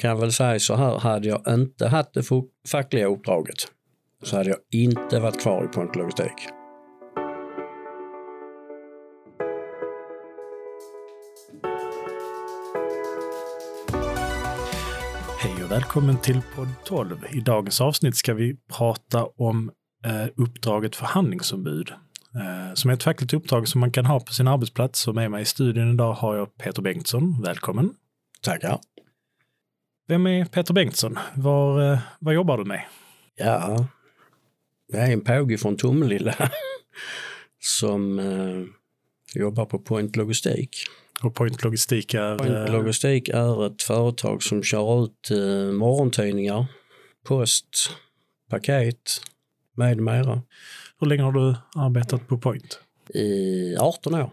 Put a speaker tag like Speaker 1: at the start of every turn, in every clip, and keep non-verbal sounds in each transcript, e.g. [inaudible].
Speaker 1: kan väl säga så här, hade jag inte haft det fackliga uppdraget så hade jag inte varit kvar i Point Logistik.
Speaker 2: Hej och välkommen till podd 12. I dagens avsnitt ska vi prata om eh, uppdraget förhandlingsombud. Eh, som är ett fackligt uppdrag som man kan ha på sin arbetsplats. Och med mig i studion idag har jag Peter Bengtsson. Välkommen!
Speaker 1: Tackar!
Speaker 2: Vem är Peter Bengtsson? Var, eh, vad jobbar du med?
Speaker 1: Ja, jag är en påge från Tomelilla [laughs] som eh, jobbar på Point Logistik.
Speaker 2: Och Point Logistik är?
Speaker 1: Point eh, Logistik är ett företag som kör ut eh, morgontidningar, post, paket med mera.
Speaker 2: Hur länge har du arbetat på Point?
Speaker 1: I 18 år.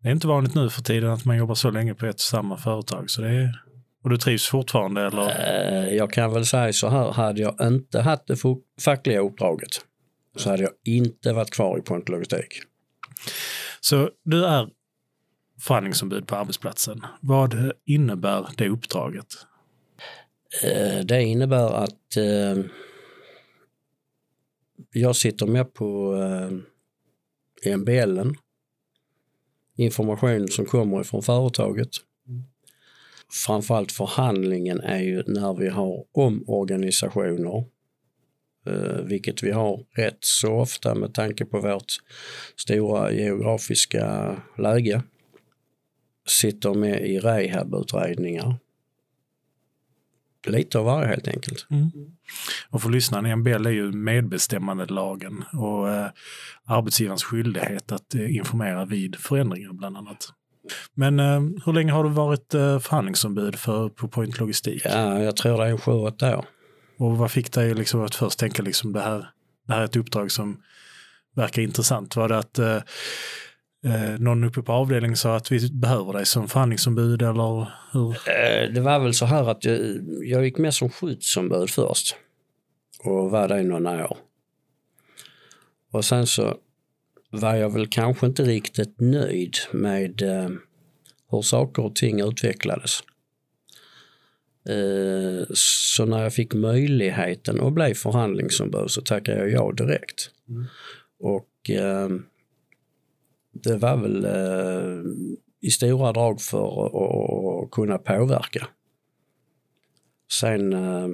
Speaker 2: Det är inte vanligt nu för tiden att man jobbar så länge på ett och samma företag. Så det är, och du trivs fortfarande? Eller?
Speaker 1: Eh, jag kan väl säga så här, hade jag inte haft det fackliga uppdraget så hade jag inte varit kvar i Point Logistik.
Speaker 2: Så du är förhandlingsombud på arbetsplatsen. Vad innebär det uppdraget?
Speaker 1: Eh, det innebär att eh, jag sitter med på eh, MBL, information som kommer ifrån företaget. Framförallt förhandlingen är ju när vi har omorganisationer, eh, vilket vi har rätt så ofta med tanke på vårt stora geografiska läge. Sitter med i rehabutredningar lite av varje helt enkelt. Mm.
Speaker 2: Och för lyssnarna, MBL är ju medbestämmandelagen och eh, arbetsgivarens skyldighet att eh, informera vid förändringar bland annat. Men eh, hur länge har du varit eh, förhandlingsombud för, på Point Logistik?
Speaker 1: Ja, jag tror det är sju, åtta år.
Speaker 2: Och vad fick dig liksom att först tänka liksom det här, det här är ett uppdrag som verkar intressant? Var det att eh, eh, någon uppe på avdelningen sa att vi behöver dig som förhandlingsombud eller hur?
Speaker 1: Eh, det var väl så här att jag, jag gick med som skyddsombud först och var det i några år. Och sen så var jag väl kanske inte riktigt nöjd med eh, hur saker och ting utvecklades. Eh, så när jag fick möjligheten att bli förhandlingsombud så tackade jag ja direkt. Mm. Och eh, det var väl eh, i stora drag för att kunna påverka. Sen eh,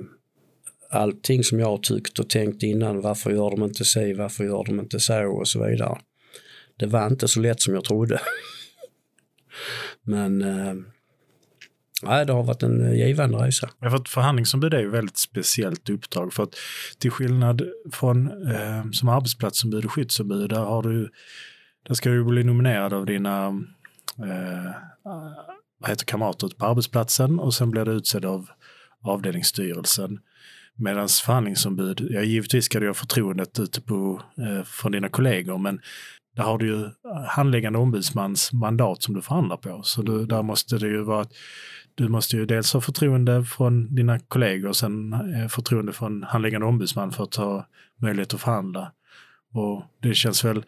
Speaker 1: allting som jag tyckt och tänkt innan, varför gör de inte si, varför gör de inte så och så vidare. Det var inte så lätt som jag trodde. [laughs] Men eh, Nej, det har varit en eh, givande resa.
Speaker 2: Ja, för förhandlingsombud är ju ett väldigt speciellt uppdrag. För att till skillnad från eh, som arbetsplatsombud och skyddsombud, där har du där ska du bli nominerad av dina eh, vad heter kamrater på arbetsplatsen och sen blir du utsedd av avdelningsstyrelsen. Medan förhandlingsombud, ja givetvis ska du ha förtroendet ute på, eh, från dina kollegor men där har du ju handläggande ombudsmans mandat som du förhandlar på. Så du, där måste det ju vara du måste ju dels ha förtroende från dina kollegor och sen eh, förtroende från handläggande ombudsman för att ha möjlighet att förhandla. Och det känns väl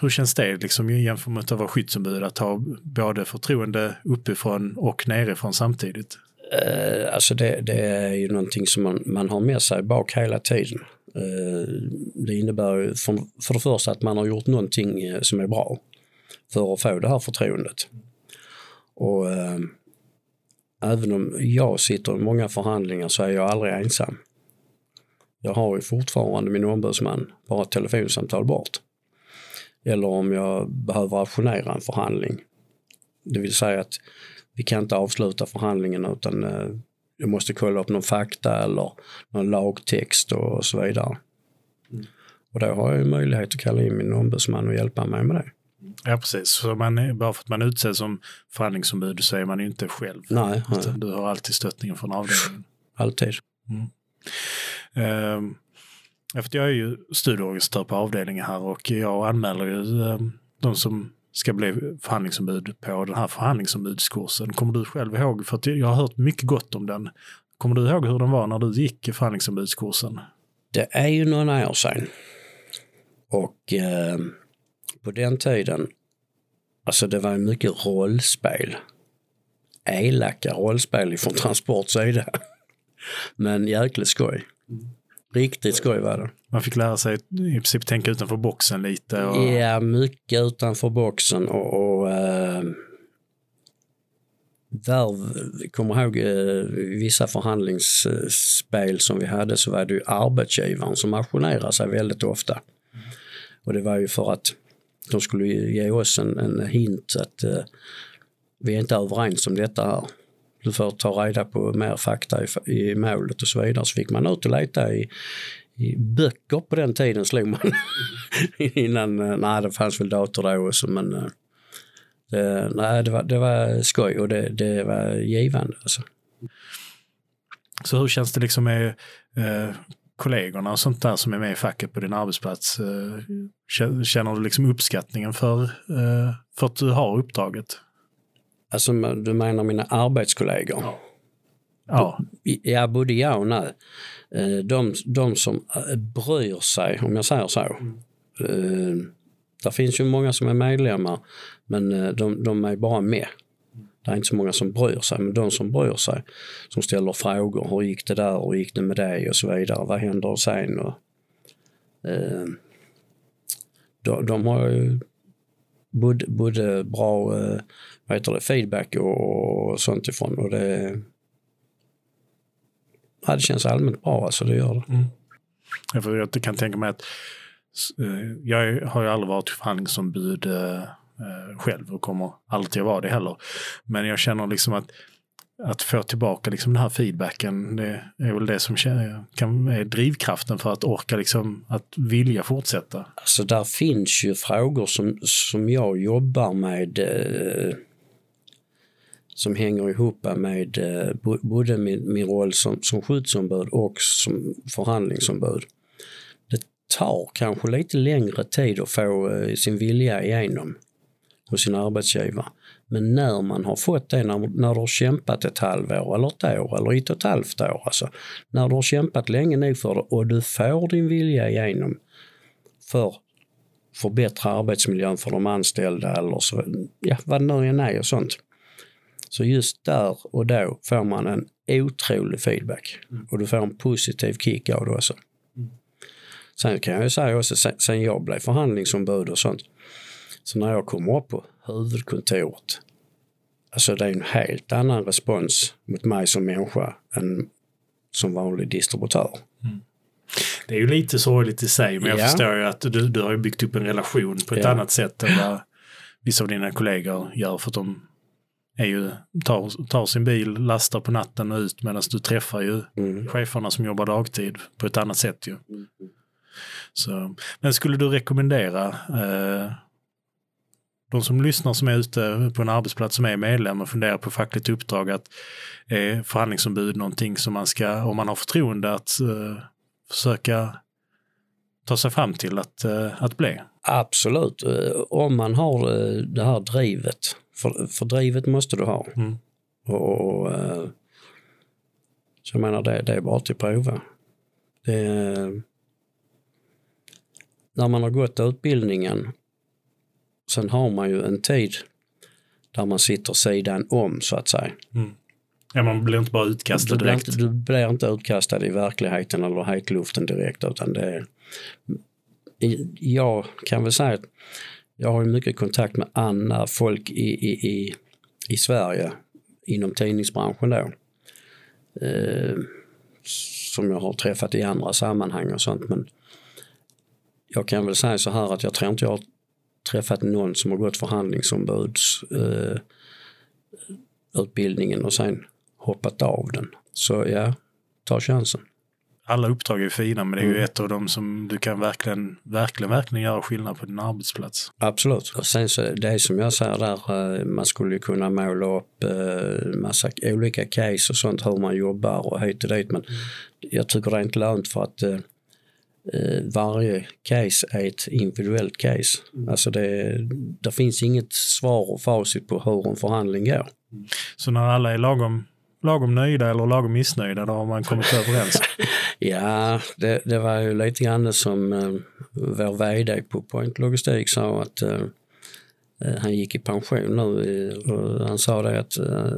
Speaker 2: hur känns det liksom jämfört med att vara skyddsombud, att ha både förtroende uppifrån och nerifrån samtidigt?
Speaker 1: Uh, alltså det, det, är ju någonting som man, man har med sig bak hela tiden. Eh, det innebär ju för, för det första att man har gjort någonting eh, som är bra för att få det här förtroendet. Och eh, även om jag sitter i många förhandlingar så är jag aldrig ensam. Jag har ju fortfarande min ombudsman bara ett telefonsamtal bort eller om jag behöver auktionera en förhandling. Det vill säga att vi kan inte avsluta förhandlingen utan jag måste kolla upp någon fakta eller någon lagtext och så vidare. Mm. Och då har jag möjlighet att kalla in min ombudsman och hjälpa mig med det.
Speaker 2: Ja, precis. Så man, bara för att man är utsedd som förhandlingsombud så är man ju inte själv.
Speaker 1: Nej. nej.
Speaker 2: Du har alltid stöttningen från avdelningen.
Speaker 1: Alltid. Mm.
Speaker 2: För jag är ju studieorganisatör på avdelningen här och jag anmäler ju eh, de som ska bli förhandlingsombud på den här förhandlingsombudskursen. Kommer du själv ihåg, för jag har hört mycket gott om den. Kommer du ihåg hur den var när du gick förhandlingsombudskursen?
Speaker 1: Det är ju några år sedan. Och eh, på den tiden, alltså det var mycket rollspel elaka rollspel från [laughs] Transports sida. Men jäkligt skoj. Riktigt skoj var det.
Speaker 2: Man fick lära sig i princip tänka utanför boxen lite. Och...
Speaker 1: Ja, mycket utanför boxen och, och äh, där, kommer ihåg äh, vissa förhandlingsspel som vi hade så var det ju arbetsgivaren som auktionerade sig väldigt ofta. Och det var ju för att de skulle ge oss en, en hint att äh, vi är inte överens om detta här. Du får ta reda på mer fakta i, i målet och så vidare. Så fick man ut och leta i, i böcker på den tiden slog man. [laughs] Innan, eh, nej det fanns väl dator då också men eh, det, nej, det, var, det var skoj och det, det var givande. Alltså.
Speaker 2: Så hur känns det liksom med eh, kollegorna och sånt där som är med i facket på din arbetsplats? Eh, känner du liksom uppskattningen för, eh, för att du har uppdraget?
Speaker 1: Alltså du menar mina arbetskollegor?
Speaker 2: Ja. Ja.
Speaker 1: ja, både ja och nej. Eh, de, de som eh, bryr sig, om jag säger så. Mm. Det finns ju många som är medlemmar, men de, de är bara med. Det är inte så många som bryr sig, men de som bryr sig, som ställer frågor. Hur gick det där? Hur gick det med det? Och så vidare. Vad händer sen? Och, eh, de, de har ju både, både bra eh, vad heter det, feedback och, och sånt ifrån. Och det, ja, det känns allmänt bra, alltså det gör det.
Speaker 2: Mm. Jag kan tänka mig att eh, jag har ju aldrig varit förhandlingsombud eh, själv och kommer alltid att vara det heller. Men jag känner liksom att att få tillbaka liksom den här feedbacken, det är väl det som kan, är drivkraften för att orka, liksom, att vilja fortsätta.
Speaker 1: Alltså där finns ju frågor som, som jag jobbar med eh, som hänger ihop med eh, både min, min roll som, som skyddsombud och som förhandlingsombud. Det tar kanske lite längre tid att få eh, sin vilja igenom hos sin arbetsgivare. Men när man har fått det, när, när du har kämpat ett halvår eller ett år eller ett och ett halvt år, alltså, när du har kämpat länge nog för det och du får din vilja igenom för förbättra arbetsmiljön för de anställda eller så, ja, vad det nu än är och sånt. Så just där och då får man en otrolig feedback mm. och du får en positiv kick av det också. Mm. Sen kan jag ju säga också, sen, sen jag blev förhandlingsombud och sånt, så när jag kommer upp på huvudkontoret, alltså det är en helt annan respons mot mig som människa än som vanlig distributör. Mm.
Speaker 2: Det är ju lite sorgligt i sig, men jag ja. förstår ju att du, du har byggt upp en relation på ett ja. annat sätt än vad vissa av dina kollegor gör för att de är ju, tar, tar sin bil, lastar på natten och ut medan du träffar ju mm. cheferna som jobbar dagtid på ett annat sätt ju. Mm. Så, men skulle du rekommendera eh, de som lyssnar som är ute på en arbetsplats som är medlem och funderar på fackligt uppdrag att är förhandlingsombud någonting som man ska, om man har förtroende, att uh, försöka ta sig fram till att, uh, att bli?
Speaker 1: Absolut, uh, om man har det här drivet, för, för drivet måste du ha. Mm. Och, och så jag menar, det, det är bara till prova. Det, när man har gått utbildningen Sen har man ju en tid där man sitter sidan om så att säga.
Speaker 2: Mm. Ja, man blir inte bara utkastad
Speaker 1: du
Speaker 2: direkt.
Speaker 1: Inte, du blir inte utkastad i verkligheten eller hetluften direkt utan det är... Jag kan väl säga att jag har mycket kontakt med andra folk i, i, i, i Sverige inom tidningsbranschen då. Eh, som jag har träffat i andra sammanhang och sånt men jag kan väl säga så här att jag tror inte jag har träffat någon som har gått förhandlingsombudsutbildningen eh, och sen hoppat av den. Så ja, ta chansen.
Speaker 2: Alla uppdrag är fina men det är mm. ju ett av dem som du kan verkligen, verkligen, verkligen göra skillnad på din arbetsplats.
Speaker 1: Absolut. Och sen så, det som jag säger där, eh, man skulle kunna måla upp eh, massa olika case och sånt, hur man jobbar och hit och dit. Men mm. jag tycker det är inte lönt för att Eh, varje case är ett individuellt case. Mm. Alltså det, det finns inget svar och facit på hur en förhandling går.
Speaker 2: Så när alla är lagom, lagom nöjda eller lagom missnöjda, då har man kommit överens? [laughs]
Speaker 1: ja, det, det, var ju lite grann som eh, vår vd på Point Logistik sa att eh, eh, han gick i pension nu och han sa det att eh,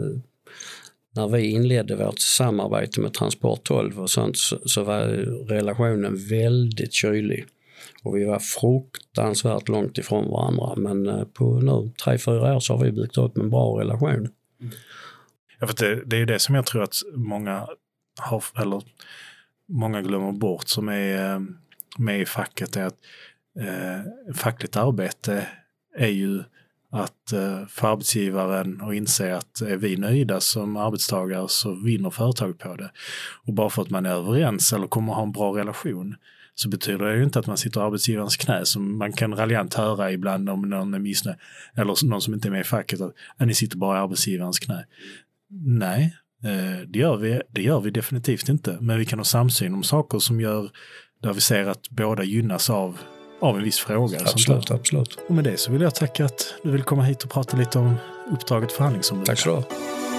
Speaker 1: när vi inledde vårt samarbete med Transport 12 och sånt så, så var relationen väldigt kylig. Och vi var fruktansvärt långt ifrån varandra men eh, på nu tre, fyra år så har vi byggt upp en bra relation.
Speaker 2: Ja, för det, det är det som jag tror att många har, eller många glömmer bort som är eh, med i facket är att eh, fackligt arbete är ju att eh, för arbetsgivaren och inse att är vi nöjda som arbetstagare så vinner företaget på det. Och bara för att man är överens eller kommer ha en bra relation så betyder det ju inte att man sitter i arbetsgivarens knä som man kan raljant höra ibland om någon är missnöjd eller någon som inte är med i facket att ni sitter bara i arbetsgivarens knä. Nej, eh, det gör, vi, det gör vi definitivt inte. Men vi kan ha samsyn om saker som gör där vi ser att båda gynnas av, av en viss fråga.
Speaker 1: Absolut, absolut.
Speaker 2: Och med det så vill jag tacka att du vill komma hit och prata lite om uppdraget förhandlingsombud.
Speaker 1: Tack så du.